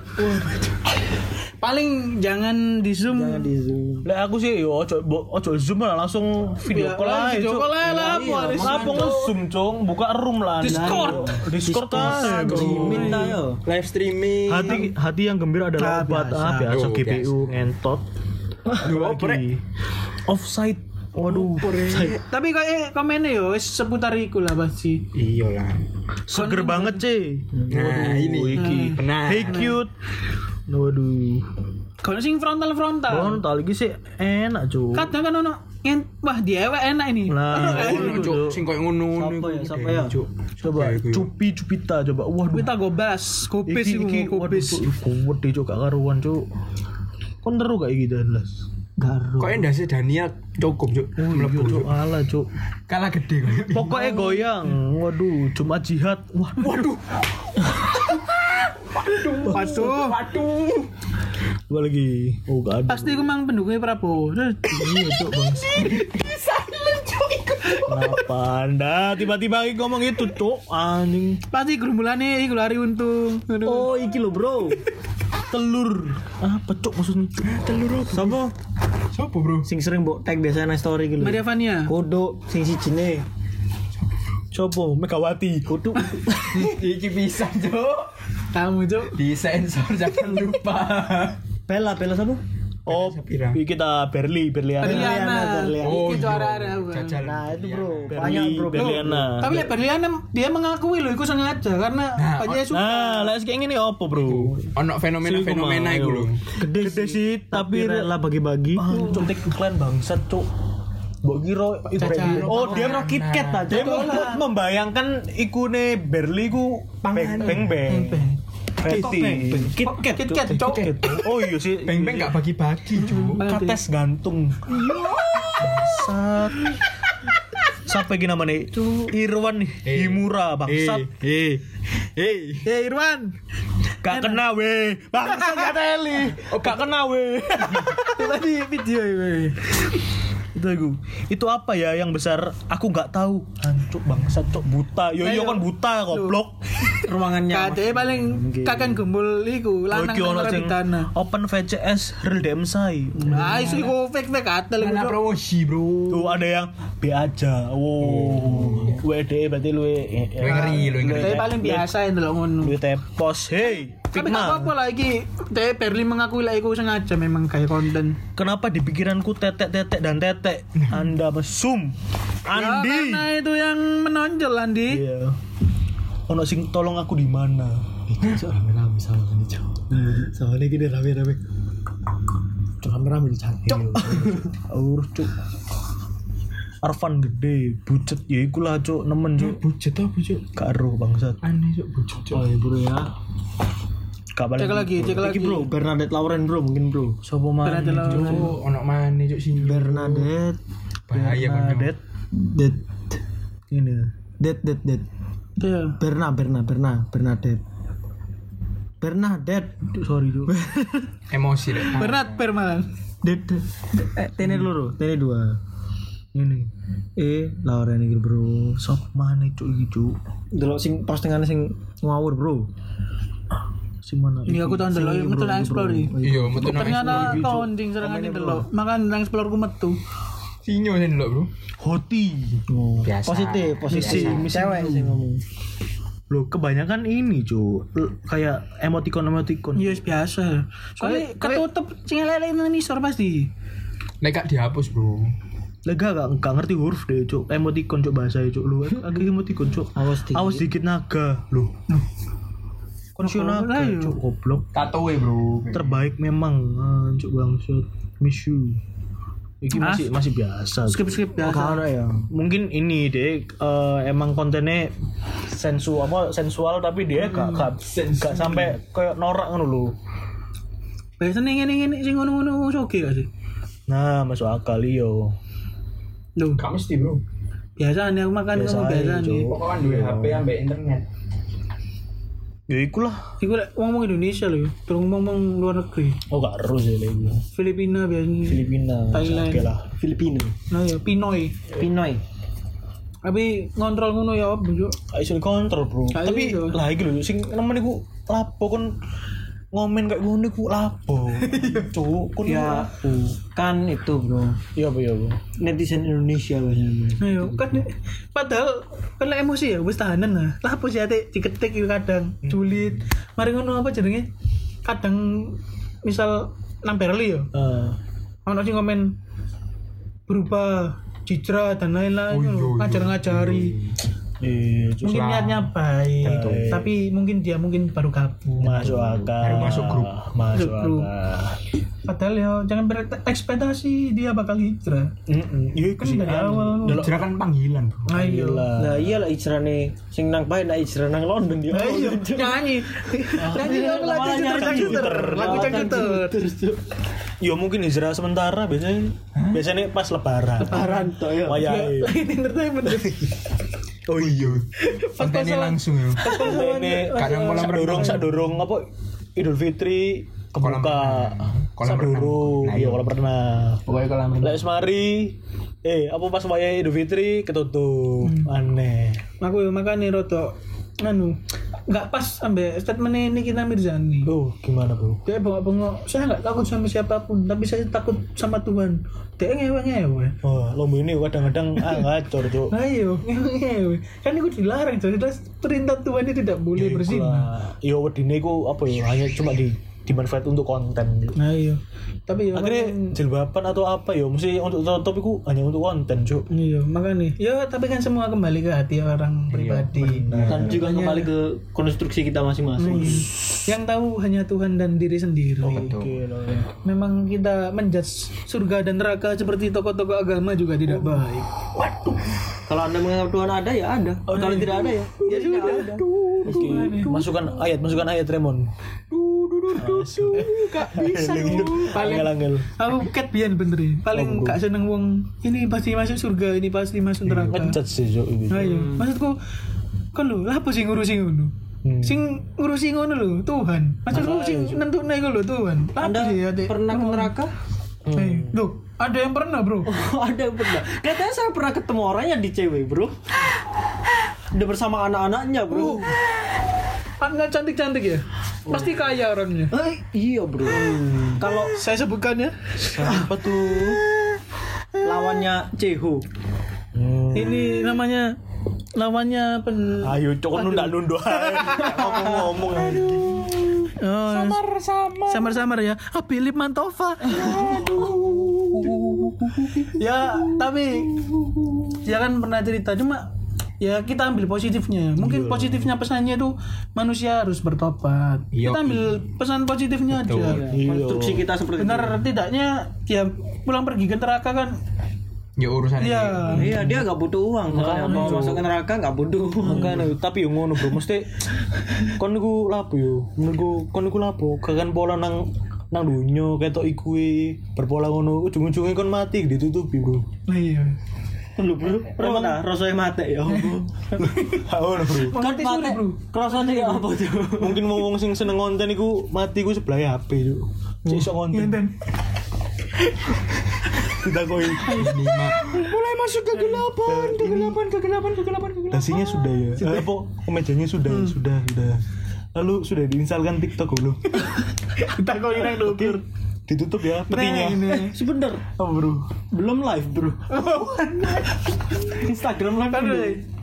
Paling jangan di zoom Jangan di zoom. Lah aku sih yo ojo bo- ojo zoom lah langsung video call aja. video call aja lah apa Iya, harus Apa nge-zoom, Cong? Buka room lah. Discord. Discord. Dijimit ayo. Live streaming. Hati hati yang gembira adalah Ah, obat ah, biasa Oh, GPU ngentot. Lagi. Offside Waduh. Tapi kok eh komennya yo seputar iku lah pasti. Iya lah. Seger banget, C. Nah, ini iki. Benar. Hey cute. Waduh. Kalau sing frontal frontal. Frontal lagi sih enak, Cuk. Kadang kan ono yang wah diewek enak ini. Nah, Ngono, Cuk. Sing koyo ngono Siapa ya? Siapa ya? Coba Cuk? Cupi Cupita coba. Waduh. Kita gobas, kopis Iki iki kopis. Gede Cuk gak karuan, Cuk. Kon teru gak iki Danlas? Garu. Kok endase Dania cukup, Cuk. Oh, iya, Mlebu, Cuk. Alah, Cuk. Kalah gede kok. Pokoknya goyang. Waduh, Jumat jihad. Wah, Waduh. Waduh. Waduh. Dua lagi. Oh, gak ada. Pasti iku mang pendukungnya Prabowo. Iya, Cuk, Bang. Kenapa Anda tiba-tiba lagi ngomong itu, Cuk? Anjing. Pasti gerumbulannya iku lari untung. Aduh. Oh, iki lo, Bro. Telur. Apa, Cuk, maksudnya? Telur apa? Sopo? Sopo, Bro? Sing sering mbok tag biasanya nang story gitu. Maria Vania. Kudu sing sijine. Coba Megawati. Kudu. Iki bisa, Cuk. Kamu cuk. Disensor jangan lupa. Bella, Bella sapa? Oh, Sapira. kita Berli, Berliana. Berliana. Berliana. Oh, Iki iya. Nah, itu bro. Berli, Banyak bro. Berliana. Tapi ya Berliana dia mengakui loh, itu sengaja karena Nah, banyak suka. Nah, lah kayak gini apa, Bro? Ono fenomena-fenomena iku lho. Gede, Gede sih, tapi rela bagi-bagi. Cuk, klan bangsat, Cuk. Mbok kira Jajan. Oh, dia Kira KitKat ta. dia mem- membayangkan ikune Berli ku beng beng beng. Fatty. KitKat. KitKat. Oh iya sih. Beng-beng gak bagi-bagi, Cuk. kates gantung. Bangsat. Siapa lagi namanya? Irwan nih, Himura bangsat. Eh, eh. Eh Irwan. Gak kena weh. Bangsat gak teli. Oh, gak kena weh. Tadi video ini. Itu aku. Itu apa ya yang besar? Aku nggak tahu. Hancuk bangsat cok buta. Yo yo kan buta goblok. Ruangannya. Kade paling kakek gembul iku lanang nang tanah. Open VCS real demsai. Nah, isu iku fake-fake atel iku. Promosi, Bro. Tuh ada yang B aja. Wow. WD berarti lu Lu ngeri, lu ngeri. Tapi paling biasa yang delok ngono. Lu tepos. Hey, Tapi gak apa-apa lagi. Tapi Berli mengakui lah iku sengaja memang kayak konten. Kenapa di pikiranku tetek-tetek dan tetek? Anda mesum. Ya, Andi. karena itu yang menonjol Andi. Iya. Ono sing tolong aku di mana? Cok rame-rame sama ini cok. Sama ini gini rame-rame. Cok rame-rame di cantik. Aur cuk. Arfan gede, bucet ya ikulah cuk, nemen cuk. Bujet apa, Cuk? Karo bangsat. Aneh, Cuk, bujet, Cuk. Oh ya bro ya. Gak balik. Cek lagi, cek lagi. Bro, Bernadette Lauren bro mungkin bro. Sopo mana? Bernadette Lauren. Cuk, ono mana, Cuk, sini. Bernadette. Bahaya. Bernadette. Det. Ini. Det det det. Iya. Berna Berna Berna Bernadette. Bernadette. Sorry cuk. Emosi lek. Bernat Permalan. Det. det. Eh, tene loro, tene dua. Ini. Eh, Lauren iki bro. Sop mana cuk iki cuk? Delok sing postingan sing ngawur bro. Si mana? Iya aku tahu ndelok metu nang explore iki. Iya, metu nang Ternyata kaunting serangan ndelok. Makan nang explore ku metu. sinyo sing lho, Bro. Hoti. Oh, Biasa. Positif, positif. Misi- Cewek sing ngomong. Loh, kebanyakan ini cuk. L- Kayak emoticon-emoticon. Iya biasa. Soalnya ketutup sing elek nang nisor pasti. Nek gak dihapus, Bro. Lega gak, gak ngerti huruf deh cuk. Emoticon cuk bahasa cuk. Lu lagi emoticon cuk. Awas dikit. Awas dikit naga. Loh. Konsio Ayo. cuk goblok. Tatoe, Bro. Terbaik memang. Ah, cuk bangsat. Miss you. Iki masih masih biasa. Skip skip biasa. Kalau ya. mungkin ini deh eh, emang kontennya sensu apa sensual tapi dia gak gak, gak sampai kayak norak ngono lho. Biasanya ngene ngene sing ngono-ngono oke gak sih? Nah, masuk akal iyo. Loh, Gak mesti, Bro. biasa nih aku makan Biasa kamu biasa nih. Pokoknya duwe HP ambek internet. Ya ikulah. Iku lek ngomong Indonesia loh, terus ngomong luar negeri. Oh gak harus ya lagi. Filipina biasanya. Filipina. Thailand. Oke lah. Filipino. Nah ya Pinoy. Pinoy. Tapi ngontrol ngono ya? Gak iso kontrol, Bro. Tapi lah iki lho sing nemen iku lapo kon ngomen kayak ngono iku lapo. Cuk, kon Ya. lapo. Kan itu bro. Iya apa ya, Bro? Netizen Indonesia biasanya. Ya kan padahal kan emosi ya wis tahanan lah. Lah apa sih ate diketik iku kadang julid. Mari ngono apa jenenge? Kadang misal nang Berli ya. Eh, Ono sing komen berupa citra dan lain-lain loh, ngajar-ngajari Iya, mungkin niatnya baik tapi mungkin dia mungkin baru gabung masuk akal. Baru masuk grup. Masuk grup. padahal ya jangan berekspektasi dia bakal hijrah Heeh. Iya, iku kan sih. dari awal Hijrah kan panggilan bro ayo Lah iya lah ijrane sing nang bae nak ijrah nang London dia. ayo nyanyi nyanyi apa lagu Malah nyari cangcuter lagu cangcuter Ya mungkin hijrah sementara biasanya. Biasanya pas lebaran. lebaran toh ya. Wayahe. lagi entertainment Oh iya. kontennya langsung ya Ini Kadang kolam renang. sak dorong apa Idul Fitri Kolam kebuka. renang. Kolam Sak renang. dorong. Nah, Iya iya. kolam renang. pokoknya kalau Lek wis mari eh apa pas wayahe Idul Fitri ketutup. Aneh. aku makanya roto anu nggak pas sampai statement ini kita Mirzani Oh, gimana, Bro? dia bengok-bengok saya nggak takut sama siapa pun tapi saya takut sama Tuhan dia ngewe-ngewe Wah, lomba ini kadang-kadang ah ngacor, Cuk. ayo ngewe kan itu dilarang jadi perintah Tuhan itu tidak boleh berzina Iya, wedine iku apa ya? Hanya cuma di dimanfaat untuk konten. Cuk. nah iya tapi ya Akhirnya jilbaban atau apa ya? Mesti untuk tutup iku hanya untuk konten, Cuk. iya makanya ya tapi kan semua kembali ke hati orang pribadi Dan juga kembali ke konstruksi kita masing-masing. yang tahu hanya Tuhan dan diri sendiri loh, ya. memang kita menjudge surga dan neraka seperti tokoh-tokoh agama juga tidak baik Kalau Anda menganggap Tuhan ada ya ada. Kalau tidak ada ya ya tidak ada. Oke, masukkan ayat, masukkan ayat Remon. Gak bisa paling Angel-angel. aku cat bian bener ya. paling gak seneng wong ini pasti masuk surga ini pasti masuk neraka Ngejat sih, Cuk. iki. ayo maksudku kan lu lah apa sih ngurusi ngono Hmm. sing ngurusi ngono lho Tuhan maksudku sing nentukne iku lho Tuhan Anda sih pernah ke neraka? Loh, ada yang pernah bro ada yang pernah. Katanya saya pernah ketemu orang yang di cewek, Bro. Udah bersama anak-anaknya, Bro. Anda cantik-cantik ya pasti kaya orangnya Eh, iya, Bro. Kalau saya sebutkan ya Apa tuh? lawannya Cehu. Hmm. ini namanya lawannya pen Ayo, Cuk, nunda nunda. Ngomong-ngomong. Oh, samar-samar samar-samar ya ah Philip Mantova ya tapi dia kan pernah cerita cuma ya kita ambil positifnya. Mungkin positifnya pesannya itu manusia harus bertobat. Iya, kita ambil pesan positifnya aja. Konstruksi kita seperti itu. benar tidaknya dia pulang pergi ke neraka kan. Ya urusan ya Iya, dia nggak butuh uang. Makanya mau masuk ke neraka nggak butuh uang. Makanya, tapi yang ngono bro, mesti kon niku lapo yo, menurutku kon niku lapo, kakan pola nang nang dunyo ketok iku e, berpola ngono, ujung-ujungnya kon mati ditutupi bro. Nah, iya Lu bro, emang nah, rasanya mati ya. Ha ngono bro. kan Mati bro. ya apa tuh? Mungkin mau wong sing seneng konten iku mati ku sebelah HP yo. Cek iso konten. Ngenten. Ditakoi. mulai masuk kegelapan kegelapan kegelapan kegelapan kegelapan Dasinya sudah ya. Eh, apa mejanya sudah, ya? sudah, sudah. Lalu sudah diinstalkan TikTok dulu. kita kau ini dokter Ditutup ya nah petinya. ini Sebener, Apa bro? belum live bro. Instagram live.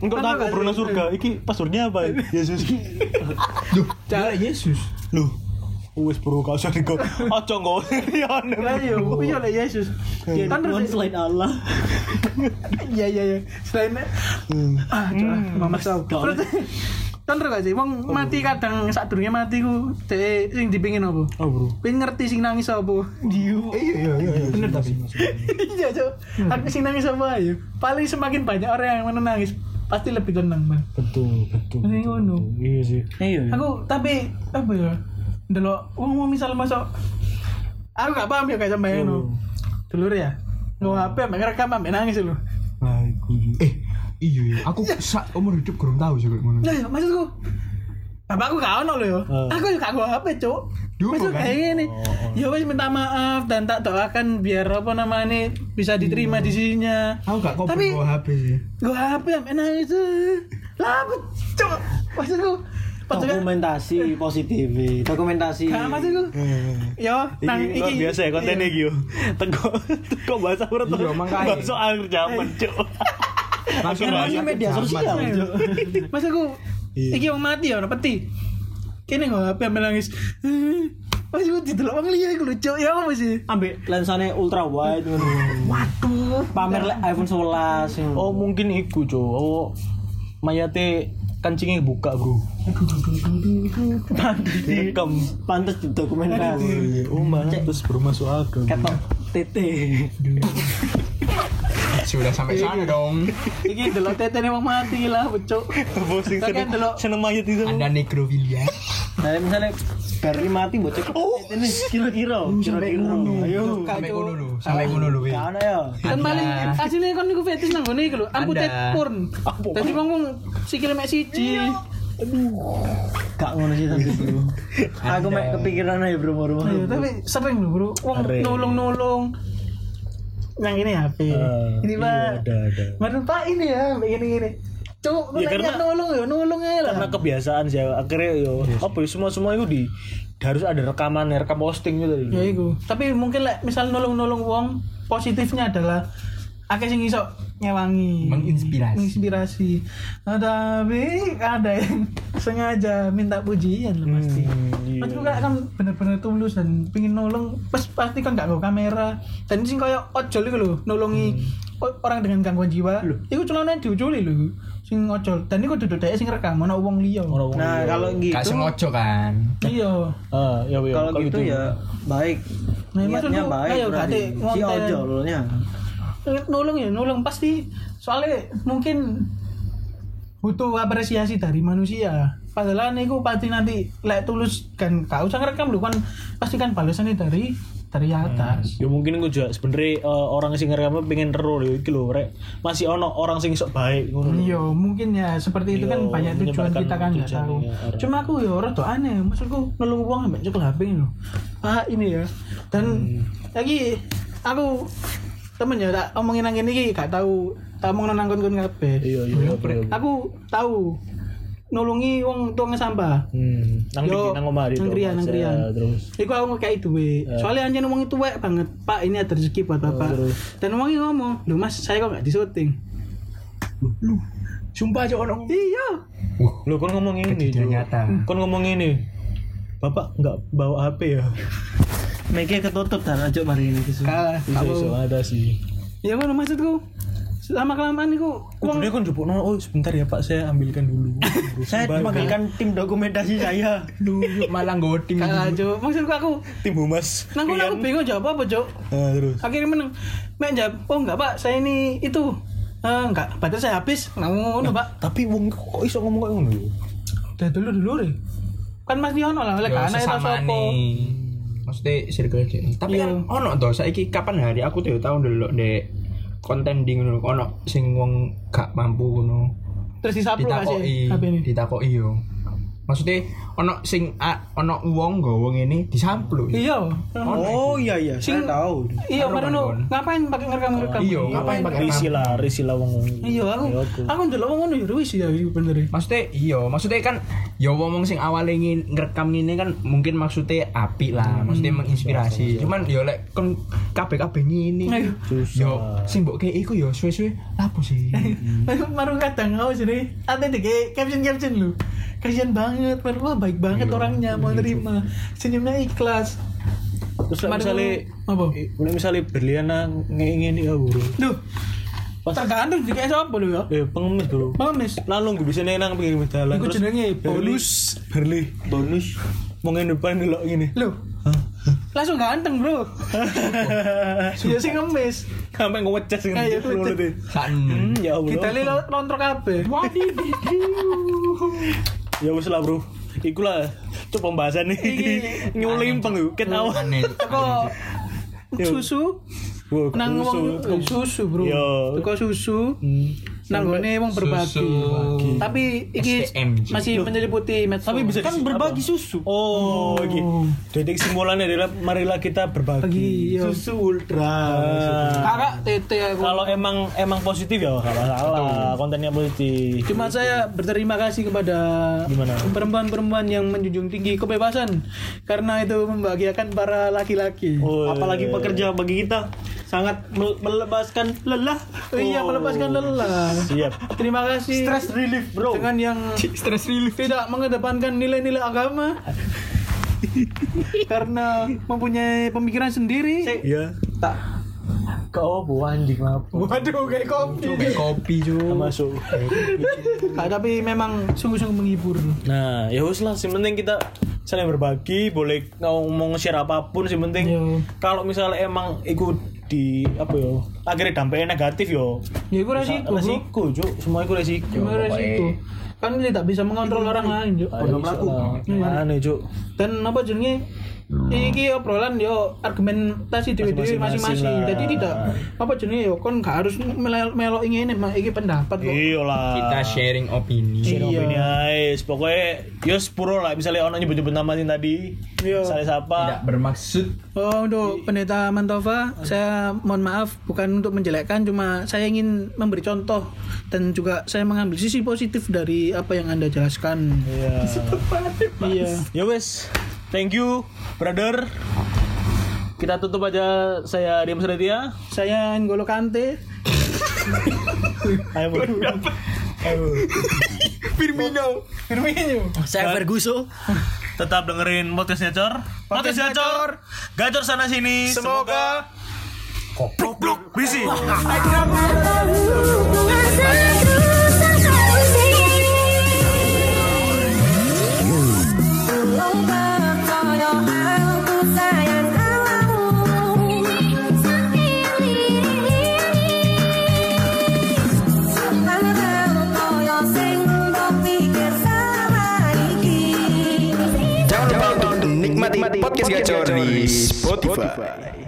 Engkau Kan tahu nggak sih? surga. Iki passwordnya apa? Yesus. cara Yesus Loh. Wes bro, kau usah digo. Ojo. Ya lah iya iya lah Yesus Dia kan Tuhan selain Allah. iya iya iya selain ah coba Muhammad Saud terus gak sih? Wong mati kadang saat durungnya mati ku dek sing dipingin apa? Oh bro. pengen ngerti sing nangis apa? Iya iya iya. Bener tapi. iya cok aku sing nangis apa? Ayo paling semakin banyak orang yang menangis pasti lebih tenang bang. Betul betul. ini ngono. Iya sih. Iya. aku tapi apa ya? Delok wong mau misal masuk aku gak paham ya kayak sampai ngono. dulur ya? Nggak HP ambek rekam nangis lu Nah, iku. eh iya ya aku sak umur hidup kurang tahu sih kayak ngono Lah ya maksudku Bapakku gak ono lho ya. Hmm. Aku juga gak HP, Cuk. Maksud kan? kayak gini. Ya wis minta maaf dan tak doakan biar apa namanya bisa diterima di sisinya. aku gak kok Tapi- bawa HP sih Gua HP sampe nangis. Lah, apa, Cuk. Maksudku Dokumentasi positif, dokumentasi. Gak maksudku. Yo, nang Iki luar biasa ya kontennya iki yo. Teko teko bahasa urut. Iya, makanya. Bahasa akhir zaman, Cuk. langsung bahas ini media sosial. Cuk. Maksudku Iya. iki wong mati ya ono peti. Kene gak HP nangis. Masih gue didelok wong liya iku lho, Cuk. Ya apa sih? Ambek lensane ultra wide ngono. Waduh, pamer lek iPhone 11. Oh mungkin iku cok. Oh mayate kancingnya buka bro. Direkam. Pantes di dokumentasi. Oh terus bro masuk akal. Ketok tete. Sudah sampai sana dong. Iki delok tetene wong mati lah, Cuk. Bosing delok seneng mayat itu. Anda nekrofilia. Nah, misalnya Barry mati buat cek tete kira-kira. Kira-kira. Ayo. Sampai kono lu, sampai lu. Gak ada ya. Kan paling asline kon niku fetish nang ngene iku lho, amputate Anda. porn. Dadi wong sikile mek siji. Gak ngono sih tapi bro. Aku mek kepikiran aja bro baru. Iya, tapi sering lho, Bro. Wong nulung-nulung. Yang ini HP. ini iya, Pak. ada, ada. Baru Pak ini ya, begini gini. Cuk, Ya, ya, karena- nulung ya, nulung aja lah. Karena kebiasaan sih akhirnya yo apa ya semua semua itu di harus ada rekaman rekam posting gitu tadi. Ya iku. Tapi mungkin lek misal nulung-nulung wong positifnya adalah akeh sing iso ngewangi, Menginspirasi. menginspirasi. Nah, tapi ada yang sengaja minta pujian lah pasti. iya. Mas juga kan bener-bener tulus dan pingin nolong, pas pasti kan gak bawa kamera. Dan sing kayak ojol itu loh, nolongi o- orang dengan gangguan jiwa. Iku celana diuculi loh, sing ojol. Dan iku duduk dhek sing rekam, ana wong liya. Orang Nah, kalau Gak gitu sengojo kan. Iya. ah ya ya kalau gitu ya baik. Nah, Niatnya maksudku, baik ayo, berarti. Si ojolnya. nolong ya nolong pasti soalnya mungkin butuh apresiasi dari manusia padahal niku pasti nanti lek tulus kan gak usah ngerekam lu kan pasti kan balasannya dari dari atas Ya mungkin gue juga sebenernya eh, orang sing ngerekam pengen teror ya iki lho rek. Masih ono orang sing sok baik ngono. lho. Iya, mungkin ya seperti itu Iya, kan banyak tujuan kita kan nggak tujuan, tahu. iya, orang. Cuma aku ya orang tuh aneh, maksudku nolong uang ambek cekel HP loh. Ah ini ya. Dan lagi aku temen ya tak omongin nang ini gak tahu tak omongin nang kon kabeh. Iya iya. iya, iya. Aku tahu nulungi wong tuang sampah. Hmm, nang Yo, nang omah di nang krian, nang krian. terus. Iku aku kayak duit. Soalnya anjir wong itu wek banget. Pak, ini ada rezeki buat Bapak. terus. Dan wong ngomong, "Loh Mas, saya kok gak di syuting?" Sumpah aja orang. Iya. Lo kon ngomong ini, nyata. Kon ngomong ini. Bapak nggak bawa HP ya? Make ketutup dan aja mari ini. Kalah. Bisa bisa ada sih. Ya mana maksudku? Lama kelamaan iku Wong dia kan jupuk oh sebentar ya Pak saya ambilkan dulu. Saya memanggilkan tim dokumentasi saya. Dulu malah goting. Kacau. Maksudku aku tim humas. nang kono aku bingung jawab apa, Cok. Nah, terus. Akhirnya meneng. Mek jawab, "Oh enggak, Pak. Saya ini itu Eh, enggak, baterai saya habis. Nah, ngono, Pak. Tapi wong kok iso ngomong kayak ngono? Udah dulu dulu deh. Kan Mas Diono lah, oleh karena itu sopo. nih. Maksudnya circle deh. Tapi kan ono toh saiki kapan hari aku tuh tahu dulu dek konten di ngono ono sing wong gak mampu ngono. Terus ditakoki sih ditakoki yo maksudnya ono sing a, ono wong nggawa ngene disamplu Iya. Oh iya iya, saya Sing- tahu. Iya, baru kan, no. Kon. Ngapain pakai ngerekam-ngerekam? Iya, ngapain pakai Risi lah, risi lah wong. Iya, aku Ya, aku. ndelok wong ngono ya wis ya bener. maksudnya iya maksudnya kan ya wong sing awalnya ngin ngerekam ini kan mungkin maksudnya api lah maksudnya menginspirasi cuman ya lek kon kabeh kabeh ngene Ayo. yo sing mbok kayak iku yo suwe-suwe lapo sih Baru kadang aku sini, ada deh kayak caption-caption lu. Kasian banget, baru wah baik banget orangnya mau nerima. Senyumnya ikhlas. Terus Kemarin misalnya apa? misalnya Berliana ngingin ya bro. Duh, tergantung di kayak siapa lu ya. Eh pengemis bro. Pengemis. Lalu gue bisa nang pinggir jalan. Iku terus jenenge bonus. Berli. Bonus. Mau depan dulu gini. Lu. Langsung ganteng, Bro. Ya sih ngemis. Sampai ngewecet sing Ayo, kan Hmm, ya Allah. Kita lihat lontrok kabeh. Ya wis lah bro. Iku lah cuk pembahasan nih. Iki- Nyulimpeng yuk ket awal. aneh Teko susu nang susu. wong susu, Bro. Teko susu. Hmm. Nang gone wong berbagi. Susu. Tapi iki STM. masih menyeliputi medsos. Tapi bisa Kan berbagi apa? susu. Oh, iki. Detik simbolannya adalah marilah kita berbagi. bagi yo. Susu ultra. Kakak tete aku. Kalau emang emang positif ya nggak masalah, kontennya positif. Cuma saya berterima kasih kepada perempuan-perempuan yang menjunjung tinggi kebebasan karena itu membahagiakan para laki-laki. Oh, Apalagi pekerja bagi kita sangat mel- melepaskan lelah. Oh, iya melepaskan lelah. Siap. Terima kasih. Stress relief, bro. dengan yang stress relief tidak mengedepankan nilai-nilai agama. karena mempunyai pemikiran sendiri. Iya. Tak kau bu anjing apa? Waduh, kayak kopi. Kayak kopi cuy. Masuk. Ah, tapi memang sungguh-sungguh menghibur. Nah, ya wis lah, sing penting kita saling berbagi, boleh ngomong share apa pun, sing penting Yo. kalau misalnya emang ikut di apa yo, akhirnya dampaknya negatif yo. Ya itu resiko. resiko, Cuk. Semua itu resiko. Cuma resiko. Kan dia tak bisa mengontrol orang lain, Juk. Ayo, Iya. Aneh, Cuk. Dan apa jenenge? Iki obrolan yo argumentasi dewe-dewe Masing-masing masing-masing. Jadi tidak apa jenenge yo kon gak harus melo- melok ngene mah iki pendapat kok. Iya lah. Kita sharing opini. Share Iya. opini ae. Pokoknya yo sepuro lah misalnya ono nyebut-nyebut nama sing tadi. Iya. Misalnya siapa? Tidak bermaksud Oh, untuk pendeta Mantova, saya mohon maaf bukan untuk menjelekkan, cuma saya ingin memberi contoh dan juga saya mengambil sisi positif dari apa yang anda jelaskan. Iya. Iya. Ya wes. Thank you, brother. Kita tutup aja saya Diam Sedetia. Saya N'Golo Kante. Ayo, Bro. Firmino. Firmino. Saya Ferguso. Tetap dengerin podcast Gacor. Podcast Gacor. Gacor sana sini. Semoga Goblok blok bisi. Nikmati podcast gacor di Spotify.